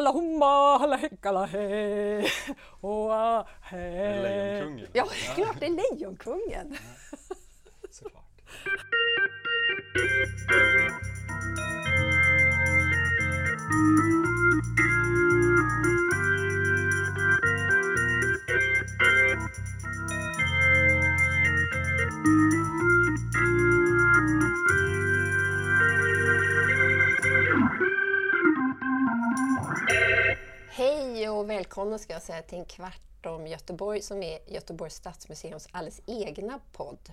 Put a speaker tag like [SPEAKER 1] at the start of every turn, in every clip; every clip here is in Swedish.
[SPEAKER 1] Kalla humma, halla hekkala he, he.
[SPEAKER 2] Lejonkungen.
[SPEAKER 1] Ja, klart det är Lejonkungen.
[SPEAKER 2] Såklart.
[SPEAKER 1] Hej och välkomna ska jag säga till en kvart om Göteborg som är Göteborgs stadsmuseums alldeles egna podd.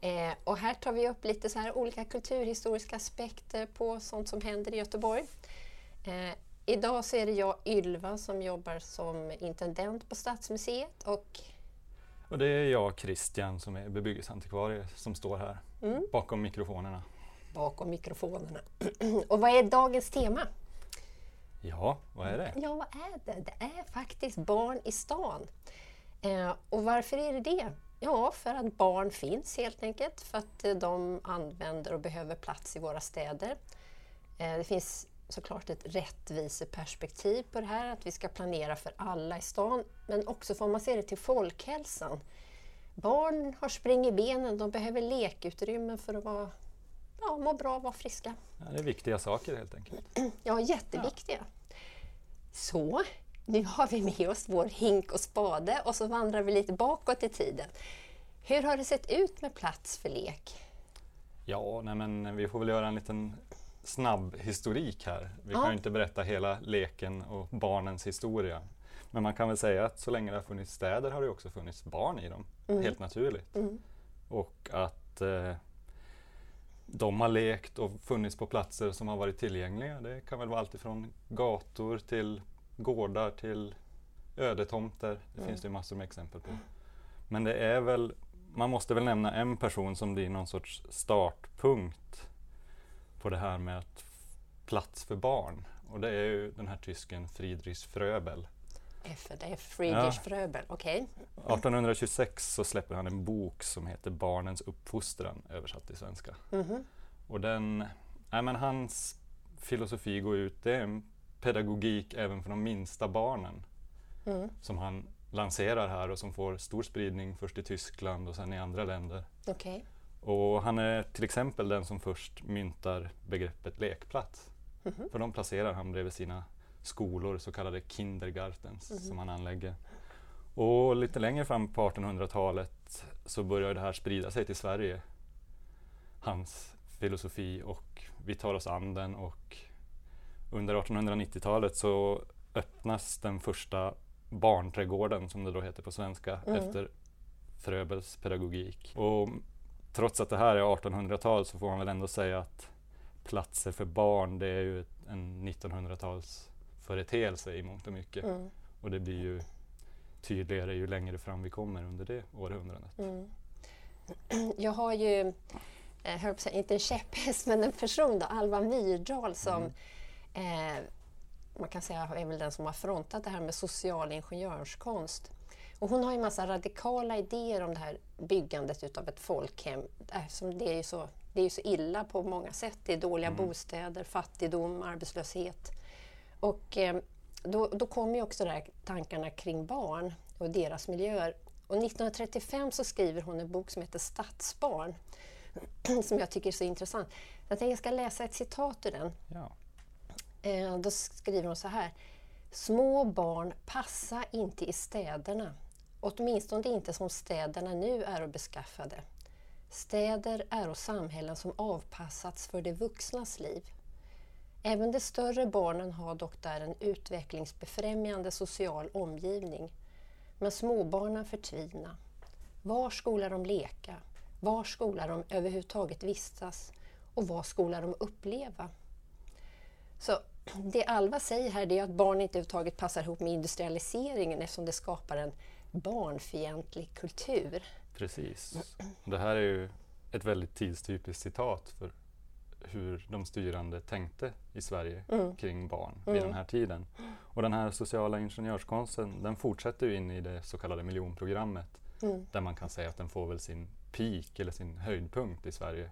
[SPEAKER 1] Eh, och här tar vi upp lite så här olika kulturhistoriska aspekter på sånt som händer i Göteborg. Eh, idag så är det jag Ylva som jobbar som intendent på Stadsmuseet och
[SPEAKER 2] Och det är jag, Christian, som är bebyggelseantikvarie som står här
[SPEAKER 1] Mm.
[SPEAKER 2] bakom mikrofonerna.
[SPEAKER 1] bakom mikrofonerna. och vad är dagens tema?
[SPEAKER 2] Ja, vad är det?
[SPEAKER 1] Ja, vad är det? Det är faktiskt barn i stan. Eh, och varför är det det? Ja, för att barn finns helt enkelt. För att eh, de använder och behöver plats i våra städer. Eh, det finns såklart ett rättviseperspektiv på det här, att vi ska planera för alla i stan. Men också får man se det till folkhälsan. Barn har spring i benen, de behöver lekutrymmen för att vara, ja, må bra vara friska.
[SPEAKER 2] Ja, det är viktiga saker helt enkelt.
[SPEAKER 1] Ja, jätteviktiga. Så, nu har vi med oss vår hink och spade och så vandrar vi lite bakåt i tiden. Hur har det sett ut med plats för lek?
[SPEAKER 2] Ja, nej men vi får väl göra en liten snabb historik här. Vi
[SPEAKER 1] Ja.
[SPEAKER 2] kan ju inte berätta hela leken och barnens historia. Men man kan väl säga att så länge det har funnits städer har det också funnits barn i dem, helt naturligt. Och att eh, de har lekt och funnits på platser som har varit tillgängliga. Det kan väl vara allt ifrån gator till gårdar till ödetomter. Det finns det massor med exempel på. Men det är väl, man måste väl nämna en person som blir någon sorts startpunkt på det här med att plats för barn. Och det är ju den här tysken Friedrich Fröbel.
[SPEAKER 1] F, det är Friedrich
[SPEAKER 2] Ja.
[SPEAKER 1] Fröbel, okej.
[SPEAKER 2] 1826 så släpper han en bok som heter Barnens uppfostran, översatt till svenska.
[SPEAKER 1] Mhm.
[SPEAKER 2] Och den, nej men hans filosofi går ut, det är en pedagogik även för de minsta barnen.
[SPEAKER 1] Mm.
[SPEAKER 2] Som han lanserar här och som får stor spridning först i Tyskland och sen i andra länder.
[SPEAKER 1] Okej.
[SPEAKER 2] Och han är till exempel den som först myntar begreppet lekplats. För de placerar han bredvid sina skolor, så kallade kindergartens, som han anlägger. Och lite längre fram på 1800-talet så börjar det här sprida sig till Sverige. Hans filosofi och vi tar oss an den och under 1890-talet så öppnas den första barnträdgården som det då heter på svenska efter Fröbels pedagogik. Och trots att det här är 1800-tal så får man väl ändå säga att platser för barn det är ju en 1900-tals företeelse i mångt och mycket.
[SPEAKER 1] Mm.
[SPEAKER 2] Och det blir ju tydligare ju längre fram vi kommer under det århundradet.
[SPEAKER 1] Mm. Jag har ju, eh, höll på säga, inte en käpphäst, men en person då, Alva Myrdal som eh, man kan säga är väl den som har frontat det här med social ingenjörskonst. Och hon har ju massa radikala idéer om det här byggandet utav ett folkhem. Eftersom det är ju så, det är ju så illa på många sätt. Det är dåliga bostäder, fattigdom, arbetslöshet. Och eh, då, då kommer ju också de här tankarna kring barn och deras miljöer. Och 1935 så skriver hon en bok som heter Stadsbarn som jag tycker är så intressant. Jag tänkte jag ska läsa ett citat ur den.
[SPEAKER 2] Ja.
[SPEAKER 1] Eh, då skriver hon så här. Små barn passa inte i städerna. Åtminstone inte som städerna nu är beskaffade. Städer är samhällen som avpassats för de vuxnas liv. Även de större barnen har dock där en utvecklingsbefrämjande social omgivning. Men småbarnen förtvina. Var skola de leka? Var skola de överhuvudtaget vistas? Och vad skola de uppleva? Så det Alva säger här är att barn inte överhuvudtaget passar ihop med industrialiseringen eftersom det skapar en barnfientlig kultur.
[SPEAKER 2] Precis. Det här är ju ett väldigt tidstypiskt citat för hur de styrande tänkte i Sverige
[SPEAKER 1] Mm.
[SPEAKER 2] kring barn vid den här tiden. Och den här sociala ingenjörskonsten den fortsätter ju in i det så kallade miljonprogrammet
[SPEAKER 1] Mm.
[SPEAKER 2] där man kan säga att den får väl sin peak eller sin höjdpunkt i Sverige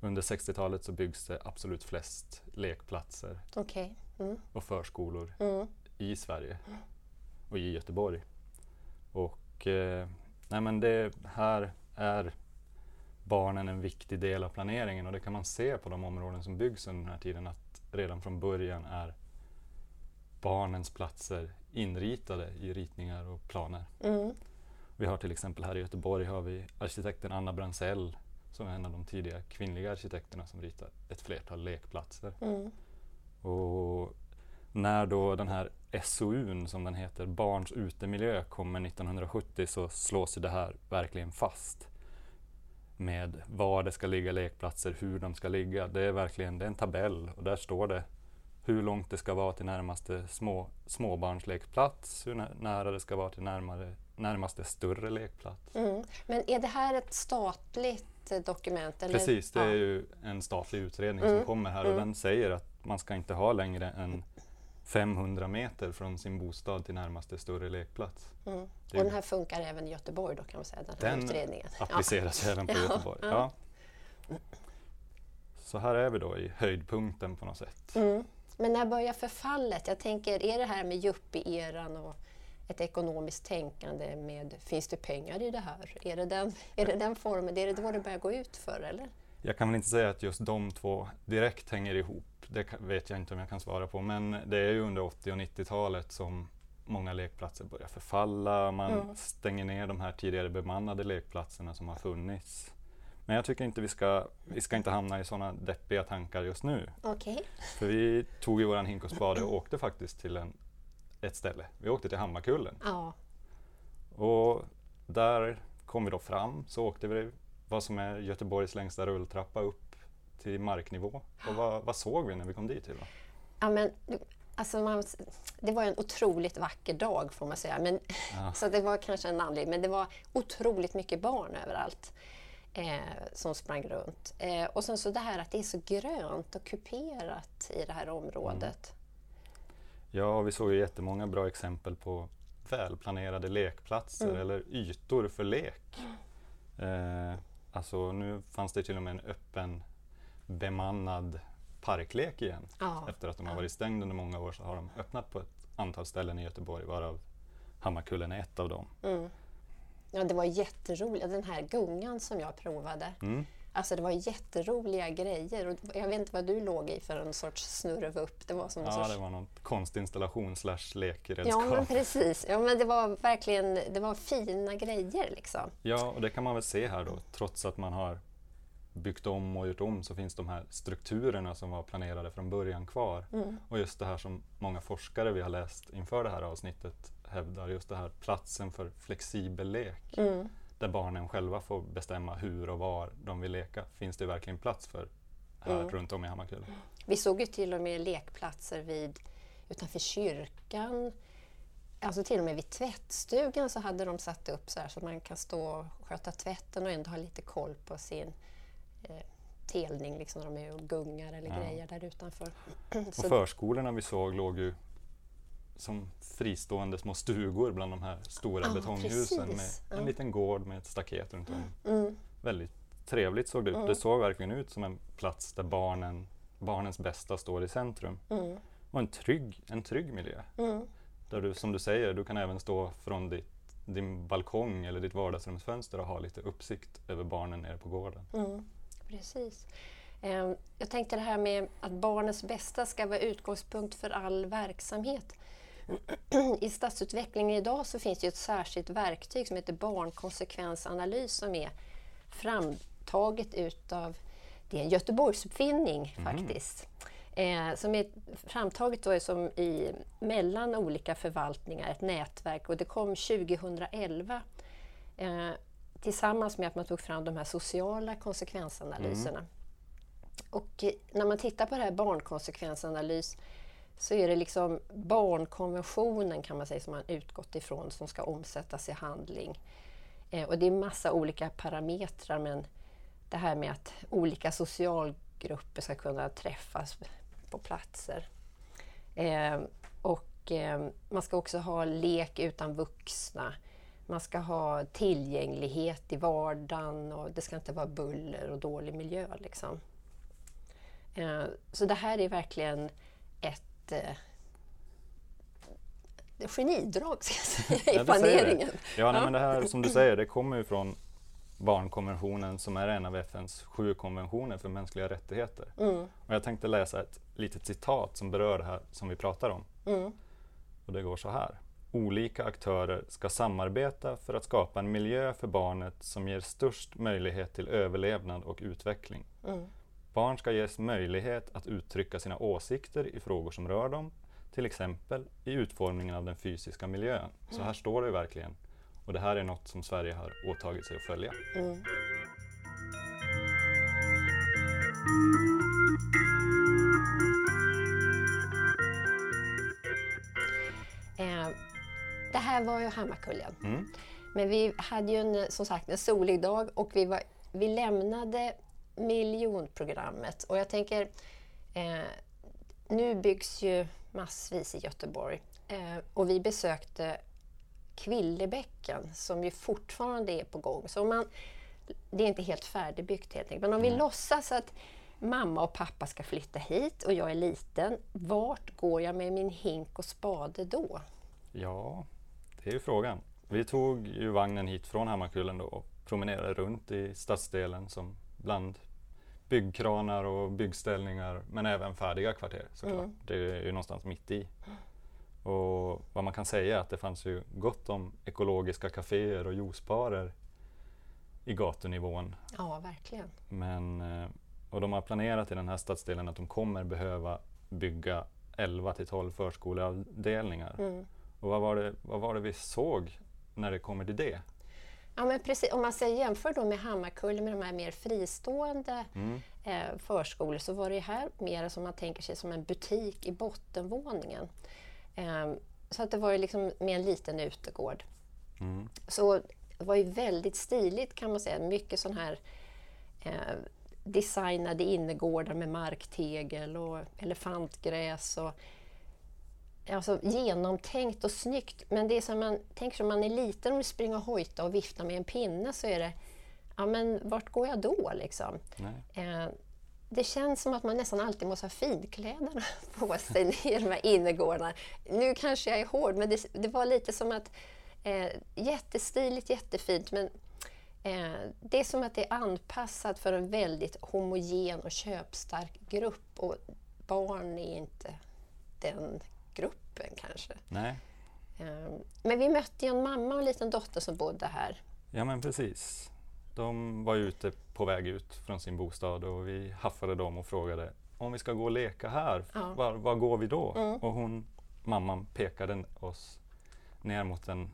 [SPEAKER 2] under 60-talet så byggs det absolut flest lekplatser
[SPEAKER 1] Okej. Mm.
[SPEAKER 2] och förskolor
[SPEAKER 1] Mm.
[SPEAKER 2] i Sverige och i Göteborg. Och eh, nej men det här är barnen en viktig del av planeringen och det kan man se på de områden som byggs under den här tiden att redan från början är barnens platser inritade i ritningar och planer.
[SPEAKER 1] Mm.
[SPEAKER 2] Vi har till exempel här i Göteborg har vi arkitekten Anna Bransell som är en av de tidiga kvinnliga arkitekterna som ritar ett flertal lekplatser.
[SPEAKER 1] Mm.
[SPEAKER 2] Och när då den här SOUn som den heter, Barns utemiljö, kommer 1970 så slås det här verkligen fast med var det ska ligga lekplatser, hur de ska ligga. Det är verkligen det är en tabell och där står det hur långt det ska vara till närmaste små, småbarnslekplats, hur nä- nära det ska vara till närmare, närmaste större lekplats.
[SPEAKER 1] Mm. Men är det här ett statligt eh, dokument? Eller?
[SPEAKER 2] Precis, det är ju en statlig utredning
[SPEAKER 1] Mm,
[SPEAKER 2] som kommer här och
[SPEAKER 1] mm.
[SPEAKER 2] den säger att man ska inte ha längre än 500 meter från sin bostad till närmaste större lekplats.
[SPEAKER 1] Mm. Och den här funkar även i Göteborg då kan man säga, den här
[SPEAKER 2] Den
[SPEAKER 1] utredningen?
[SPEAKER 2] Appliceras även på
[SPEAKER 1] Ja,
[SPEAKER 2] Göteborg.
[SPEAKER 1] ja.
[SPEAKER 2] Ja. Så här är vi då i höjdpunkten på något sätt.
[SPEAKER 1] Mm. Men när börjar förfallet? Jag tänker, är det här med yuppie-eran och ett ekonomiskt tänkande med finns det pengar i det här? Är det den, är det den formen? Är det då det börjar gå ut för eller?
[SPEAKER 2] Jag kan väl inte säga att just de två direkt hänger ihop. Det vet jag inte om jag kan svara på. Men det är ju under 80 och 90-talet som många lekplatser börjar förfalla. Man
[SPEAKER 1] Mm.
[SPEAKER 2] stänger ner de här tidigare bemannade lekplatserna som har funnits. Men jag tycker inte vi ska, vi ska inte hamna i sådana deppiga tankar just nu.
[SPEAKER 1] Okej.
[SPEAKER 2] För vi tog ju våran hink och spade och åkte faktiskt till en, ett ställe. Vi åkte till Hammarkullen.
[SPEAKER 1] Ja.
[SPEAKER 2] Och där kom vi då fram, så åkte vi vad som är Göteborgs längsta rulltrappa upp till marknivå. Och vad, vad såg vi när vi kom dit? Ylva?
[SPEAKER 1] ja men, alltså man, det var en otroligt vacker dag får man säga. Men,
[SPEAKER 2] Ja.
[SPEAKER 1] Så det var kanske en anledning, men det var otroligt mycket barn överallt. Eh, som sprang runt. Eh, och sen så det här att det är så grönt och kuperat i det här området.
[SPEAKER 2] Ja, vi såg ju jättemånga bra exempel på välplanerade lekplatser
[SPEAKER 1] Mm.
[SPEAKER 2] eller ytor för lek. Eh, alltså nu fanns det till och med en öppen bemannad parklek igen.
[SPEAKER 1] Ja.
[SPEAKER 2] Efter att de har varit stängda under många år så har de öppnat på ett antal ställen i Göteborg varav Hammarkullen är ett av dem.
[SPEAKER 1] Mm. Ja, det var jätteroligt. Den här gungan som jag provade.
[SPEAKER 2] Mm.
[SPEAKER 1] Alltså det var jätteroliga grejer. Och jag vet inte vad du låg i för en sorts snurrevupp. Det var som
[SPEAKER 2] Ja,
[SPEAKER 1] sorts...
[SPEAKER 2] det var någon konstinstallation slash
[SPEAKER 1] Ja,
[SPEAKER 2] lekredskap.
[SPEAKER 1] men precis. Ja, men det var verkligen det var fina grejer liksom.
[SPEAKER 2] Ja, och det kan man väl se här då. Trots att man har byggt om och gjort om så finns de här strukturerna som var planerade från början kvar.
[SPEAKER 1] Mm.
[SPEAKER 2] Och just det här som många forskare vi har läst inför det här avsnittet hävdar, just det här platsen för flexibel lek.
[SPEAKER 1] Mm.
[SPEAKER 2] Där barnen själva får bestämma hur och var de vill leka. Finns det verkligen plats för här
[SPEAKER 1] Mm.
[SPEAKER 2] runt om i Hammarkullen?
[SPEAKER 1] Vi såg ju till och med lekplatser vid, utanför kyrkan. Alltså till och med vid tvättstugan så hade de satt upp så här så man kan stå och sköta tvätten och ändå ha lite koll på sin eh, telning, liksom när de är och gungar eller
[SPEAKER 2] Ja.
[SPEAKER 1] grejer där utanför.
[SPEAKER 2] Och förskolorna vi såg låg ju som fristående små stugor bland de här stora
[SPEAKER 1] Ja,
[SPEAKER 2] betonghusen
[SPEAKER 1] precis.
[SPEAKER 2] med en
[SPEAKER 1] Ja.
[SPEAKER 2] liten gård med ett staket runt om.
[SPEAKER 1] mm,
[SPEAKER 2] Väldigt trevligt såg det ut.
[SPEAKER 1] Mm.
[SPEAKER 2] Det såg verkligen ut som en plats där barnen, barnens bästa står i centrum.
[SPEAKER 1] mm,
[SPEAKER 2] Och en trygg, en trygg miljö.
[SPEAKER 1] mm,
[SPEAKER 2] Där du, som du säger, du kan även stå från ditt, din balkong eller ditt vardagsrumsfönster och ha lite uppsikt över barnen nere på gården.
[SPEAKER 1] mm, precis. Eh, jag tänkte det här med att barnens bästa ska vara utgångspunkt för all verksamhet. I stadsutvecklingen idag så finns det ett särskilt verktyg som heter barnkonsekvensanalys som är framtaget utav, det är en Göteborgsuppfinning
[SPEAKER 2] Mhm.
[SPEAKER 1] faktiskt, eh, som är framtaget då som i, mellan olika förvaltningar, ett nätverk och det kom 2011 eh, tillsammans med att man tog fram de här sociala konsekvensanalyserna. Och eh, när man tittar på det här barnkonsekvensanalys så är det liksom barnkonventionen kan man säga som man utgått ifrån som ska omsättas i handling. Eh, och det är massa olika parametrar men det här med att olika socialgrupper ska kunna träffas på platser. Eh, och eh, man ska också ha lek utan vuxna. man ska ha tillgänglighet i vardagen och det ska inte vara buller och dålig miljö. Liksom. Eh, så det här är verkligen ett eh, genidrag ska jag säga, i
[SPEAKER 2] Ja, säger
[SPEAKER 1] planeringen.
[SPEAKER 2] Ja, nej, men det här som du säger, det kommer ju från barnkonventionen som är en av FNs sju konventioner för mänskliga rättigheter.
[SPEAKER 1] Mm,
[SPEAKER 2] Och jag tänkte läsa ett litet citat som berör det här som vi pratar om.
[SPEAKER 1] mm,
[SPEAKER 2] Och det går så här. Olika aktörer ska samarbeta för att skapa en miljö för barnet som ger störst möjlighet till överlevnad och utveckling.
[SPEAKER 1] mm,
[SPEAKER 2] Barn ska ges möjlighet att uttrycka sina åsikter i frågor som rör dem, till exempel i utformningen av den fysiska miljön. Så här står det ju verkligen. Och det här är något som Sverige har åtagit sig att följa.
[SPEAKER 1] mm. Eh, det här var ju Hammarkullen.
[SPEAKER 2] Mm.
[SPEAKER 1] Men vi hade ju en, som sagt en solig dag och vi, var, vi lämnade miljonprogrammet. Och jag tänker, eh, nu byggs ju massvis i Göteborg. Eh, och vi besökte Kvillebäcken som ju fortfarande är på gång. Så om man, det är inte helt färdigbyggt helt enkelt. Men om vi låtsas att mamma och pappa ska flytta hit och jag är liten, vart går jag med min hink och spade då?
[SPEAKER 2] Ja, det är ju frågan. Vi tog ju vagnen hit från Hammarkullen då och promenerade runt i stadsdelen som bland byggkranar och byggställningar men även färdiga kvarter såklart.
[SPEAKER 1] Mm.
[SPEAKER 2] Det är ju någonstans mitt i. Och vad man kan säga är att det fanns ju gott om ekologiska kaféer och juicebarer i gatunivån.
[SPEAKER 1] Ja, verkligen.
[SPEAKER 2] Men, eh, och de har planerat i den här stadsdelen att de kommer behöva bygga 11 till 12 förskoleavdelningar.
[SPEAKER 1] Mm.
[SPEAKER 2] Och vad var, det, vad var det vi såg när det kommer till det?
[SPEAKER 1] Ja, men precis, om man säger, jämför då med Hammarkullen med de här mer fristående
[SPEAKER 2] Mm.
[SPEAKER 1] eh, förskolor så var det här mer som man tänker sig som en butik i bottenvåningen. Eh, så att det var ju liksom med en liten utegård.
[SPEAKER 2] Mm.
[SPEAKER 1] Så det var ju väldigt stiligt kan man säga. Mycket sån här eh, designade innergårdar med marktegel och elefantgräs. Och, alltså genomtänkt och snyggt. Men det är som man tänker som man är liten och vill springa och hojta och vifta med en pinne så är det, ja men vart går jag då liksom? Eh, det känns som att man nästan alltid måste ha finkläderna på sig i de här innergårdarna. Nu kanske jag är hård, men det, det var lite som att eh, jättestiligt, jättefint, men eh, det är som att det är anpassat för en väldigt homogen och köpstark grupp och barn är inte den gruppen kanske.
[SPEAKER 2] Nej.
[SPEAKER 1] Eh, men vi mötte ju en mamma och en liten dotter som bodde här.
[SPEAKER 2] Ja men precis. De var ute på väg ut från sin bostad och vi haffade dem och frågade om vi ska gå och leka här,
[SPEAKER 1] Ja.
[SPEAKER 2] var, var går vi då?
[SPEAKER 1] Mm.
[SPEAKER 2] Och hon, mamman pekade oss ner mot den,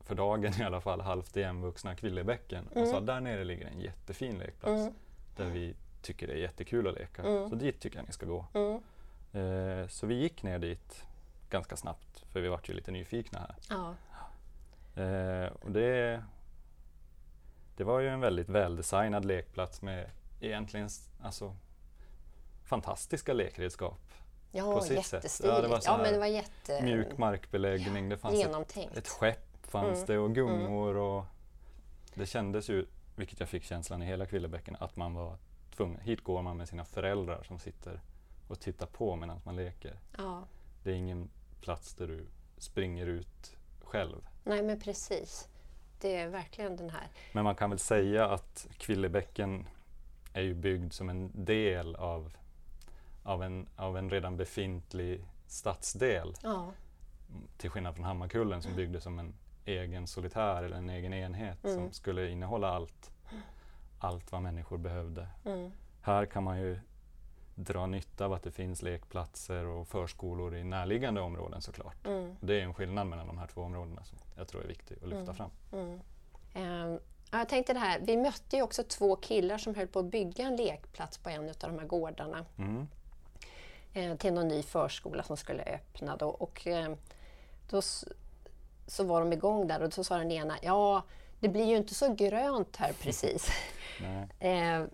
[SPEAKER 2] för dagen i alla fall, halvt igenvuxna Kvillebäcken och
[SPEAKER 1] Mm.
[SPEAKER 2] sa där nere ligger en jättefin lekplats
[SPEAKER 1] Mm.
[SPEAKER 2] där vi tycker det är jättekul att leka.
[SPEAKER 1] Mm.
[SPEAKER 2] Så dit tycker jag ni ska gå.
[SPEAKER 1] Mm.
[SPEAKER 2] Eh, så vi gick ner dit ganska snabbt för vi vart ju lite nyfikna här.
[SPEAKER 1] Ja.
[SPEAKER 2] Eh, och det, det var ju en väldigt väldesignad lekplats med egentligen alltså, fantastiska lekredskap.
[SPEAKER 1] Ja,
[SPEAKER 2] På sitt sätt.
[SPEAKER 1] jättestiligt.
[SPEAKER 2] Ja, det var
[SPEAKER 1] Ja, men det var jätte...
[SPEAKER 2] Mjuk markbeläggning, det fanns ett,
[SPEAKER 1] genomtänkt.
[SPEAKER 2] ett skepp fanns
[SPEAKER 1] Mm.
[SPEAKER 2] det och gungor och det kändes ju, vilket jag fick känslan i hela Kvillebäcken, att man var tvungen. Hit går man med sina föräldrar som sitter och tittar på medan man leker.
[SPEAKER 1] Ja.
[SPEAKER 2] Det är ingen plats där du springer ut själv.
[SPEAKER 1] Nej, men precis. Det är verkligen den här.
[SPEAKER 2] Men man kan väl säga att Kvillebäcken är ju byggd som en del av, av, en, av en redan befintlig stadsdel.
[SPEAKER 1] Ja,
[SPEAKER 2] Till skillnad från Hammarkullen som byggdes som en egen solitär eller en egen enhet
[SPEAKER 1] Mm.
[SPEAKER 2] som skulle innehålla allt, allt vad människor behövde.
[SPEAKER 1] mm.
[SPEAKER 2] Här kan man ju dra nytta av att det finns lekplatser och förskolor i närliggande områden såklart.
[SPEAKER 1] Mm.
[SPEAKER 2] Det är en skillnad mellan de här två områdena som jag tror är viktig att lyfta
[SPEAKER 1] Mm.
[SPEAKER 2] fram.
[SPEAKER 1] Mm. Ja, jag tänkte det här, vi mötte ju också två killar som höll på att bygga en lekplats på en av de här gårdarna eh, till någon ny förskola som skulle öppna. Då, och, eh, då så var de igång där och så sa den ena, ja det blir ju inte så grönt här precis. Eh,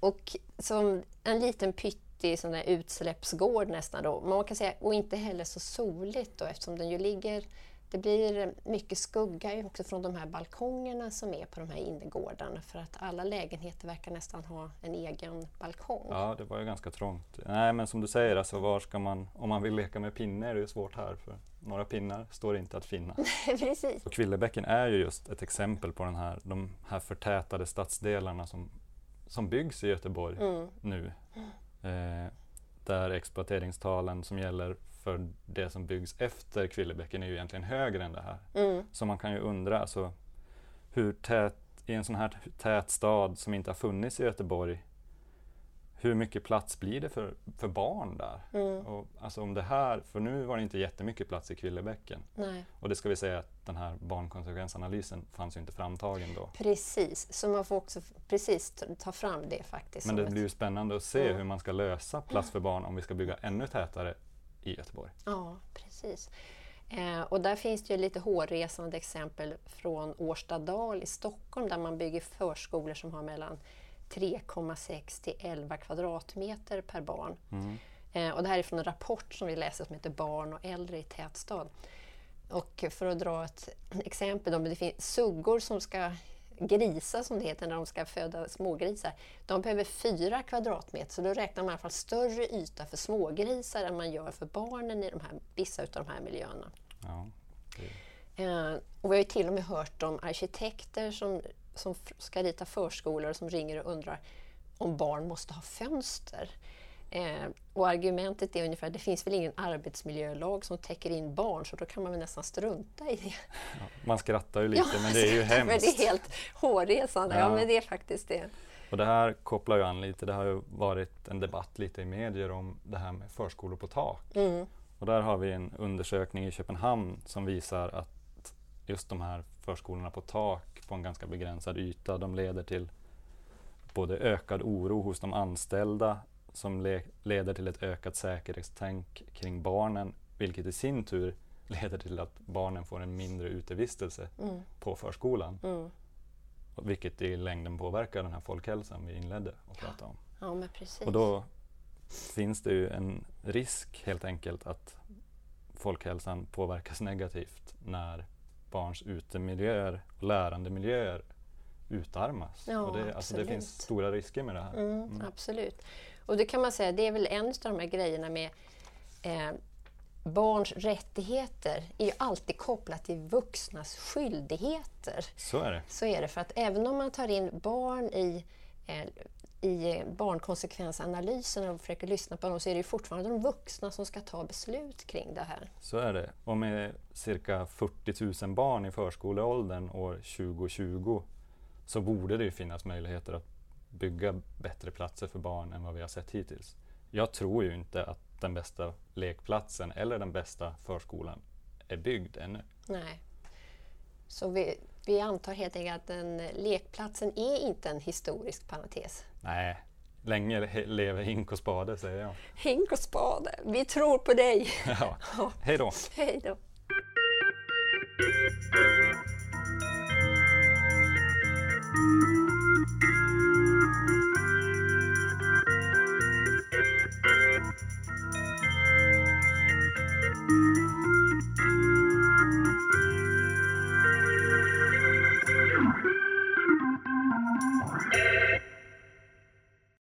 [SPEAKER 1] och som en liten pyttig sån där utsläppsgård nästan då. Man kan säga, och inte heller så soligt då eftersom den ju ligger Det blir mycket skugga också från de här balkongerna som är på de här innergårdarna för att alla lägenheter verkar nästan ha en egen balkong.
[SPEAKER 2] Ja, det var ju ganska trångt. Nej, men som du säger, alltså, var ska man, om man vill leka med pinne är det ju svårt här för några pinnar står inte att finna.
[SPEAKER 1] Precis.
[SPEAKER 2] Och Kvillebäcken är ju just ett exempel på den här, de här förtätade stadsdelarna som, som byggs i Göteborg
[SPEAKER 1] Mm.
[SPEAKER 2] nu. Eh, där exploateringstalen som gäller för det som byggs efter Kvillebäcken är ju egentligen högre än det här.
[SPEAKER 1] Mm.
[SPEAKER 2] Så man kan ju undra alltså, hur tät, i en sån här tät stad som inte har funnits i Göteborg, hur mycket plats blir det för, för barn där?
[SPEAKER 1] Mm.
[SPEAKER 2] Och, alltså om det här, för nu var det inte jättemycket plats i Kvillebäcken.
[SPEAKER 1] Nej,
[SPEAKER 2] Och det ska vi säga att den här barnkonsekvensanalysen fanns ju inte framtagen då.
[SPEAKER 1] precis. Så man får också precis ta- fram det faktiskt.
[SPEAKER 2] Men det blir ju spännande att se
[SPEAKER 1] Mm.
[SPEAKER 2] hur man ska lösa plats för barn om vi ska bygga ännu tätare i Göteborg.
[SPEAKER 1] Ja, precis. Eh, och där finns det ju lite hårresande exempel från Årstadal i Stockholm där man bygger förskolor som har mellan 3,6 till 11 kvadratmeter per barn.
[SPEAKER 2] Mm.
[SPEAKER 1] Eh, och det här är från en rapport som vi läser som heter Barn och äldre i tätstad. Och för att dra ett exempel, då, det finns suggor som ska grisar som det heter när de ska föda smågrisar, de behöver fyra kvadratmeter så då räknar man i alla fall större yta för smågrisar än man gör för barnen i de här, vissa av de här miljöerna.
[SPEAKER 2] Ja,
[SPEAKER 1] Eh, och vi har ju till och med hört om arkitekter som, som ska rita förskolor som ringer och undrar om barn måste ha fönster. Eh, och argumentet är ungefär att det finns väl ingen arbetsmiljölag som täcker in barn så då kan man väl nästan strunta i det.
[SPEAKER 2] ja, man skrattar ju lite men det är ju
[SPEAKER 1] men
[SPEAKER 2] hemskt.
[SPEAKER 1] det är helt hårresande. Ja.
[SPEAKER 2] Ja.
[SPEAKER 1] men det är faktiskt det.
[SPEAKER 2] Och det här kopplar ju an lite, det har ju varit en debatt lite i medier om det här med förskolor på tak.
[SPEAKER 1] Mm.
[SPEAKER 2] Och där har vi en undersökning i Köpenhamn som visar att just de här förskolorna på tak på en ganska begränsad yta, de leder till både ökad oro hos de anställda som le- leder till ett ökat säkerhetstänk kring barnen, vilket i sin tur leder till att barnen får en mindre utevistelse
[SPEAKER 1] Mm.
[SPEAKER 2] på förskolan.
[SPEAKER 1] Mm.
[SPEAKER 2] och Vilket i längden påverkar den här folkhälsan vi inledde att prata om.
[SPEAKER 1] Ja.
[SPEAKER 2] Och då finns det ju en risk helt enkelt att folkhälsan påverkas negativt när barns utemiljöer och lärandemiljöer utarmas.
[SPEAKER 1] Ja,
[SPEAKER 2] och det, alltså det finns stora risker med det här.
[SPEAKER 1] Mm,
[SPEAKER 2] Mm.
[SPEAKER 1] Absolut. Och det kan man säga, det är väl en av de här grejerna med eh, barns rättigheter är ju alltid kopplat till vuxnas skyldigheter.
[SPEAKER 2] Så är det.
[SPEAKER 1] Så är det, för att även om man tar in barn i, eh, i barnkonsekvensanalysen och försöker lyssna på dem så är det fortfarande de vuxna som ska ta beslut kring det här.
[SPEAKER 2] Så är det. Och med cirka 40 000 barn i förskoleåldern år 2020 så borde det finnas möjligheter att bygga bättre platser för barn än vad vi har sett hittills. Jag tror ju inte att den bästa lekplatsen eller den bästa förskolan är byggd ännu.
[SPEAKER 1] Nej. Så vi, vi antar helt enkelt att den lekplatsen är inte en historisk parentes.
[SPEAKER 2] Nej, länge lever hink och spade säger jag.
[SPEAKER 1] Hink och spade, vi tror på dig!
[SPEAKER 2] Ja. Hej då!
[SPEAKER 1] Hej då! Thank you.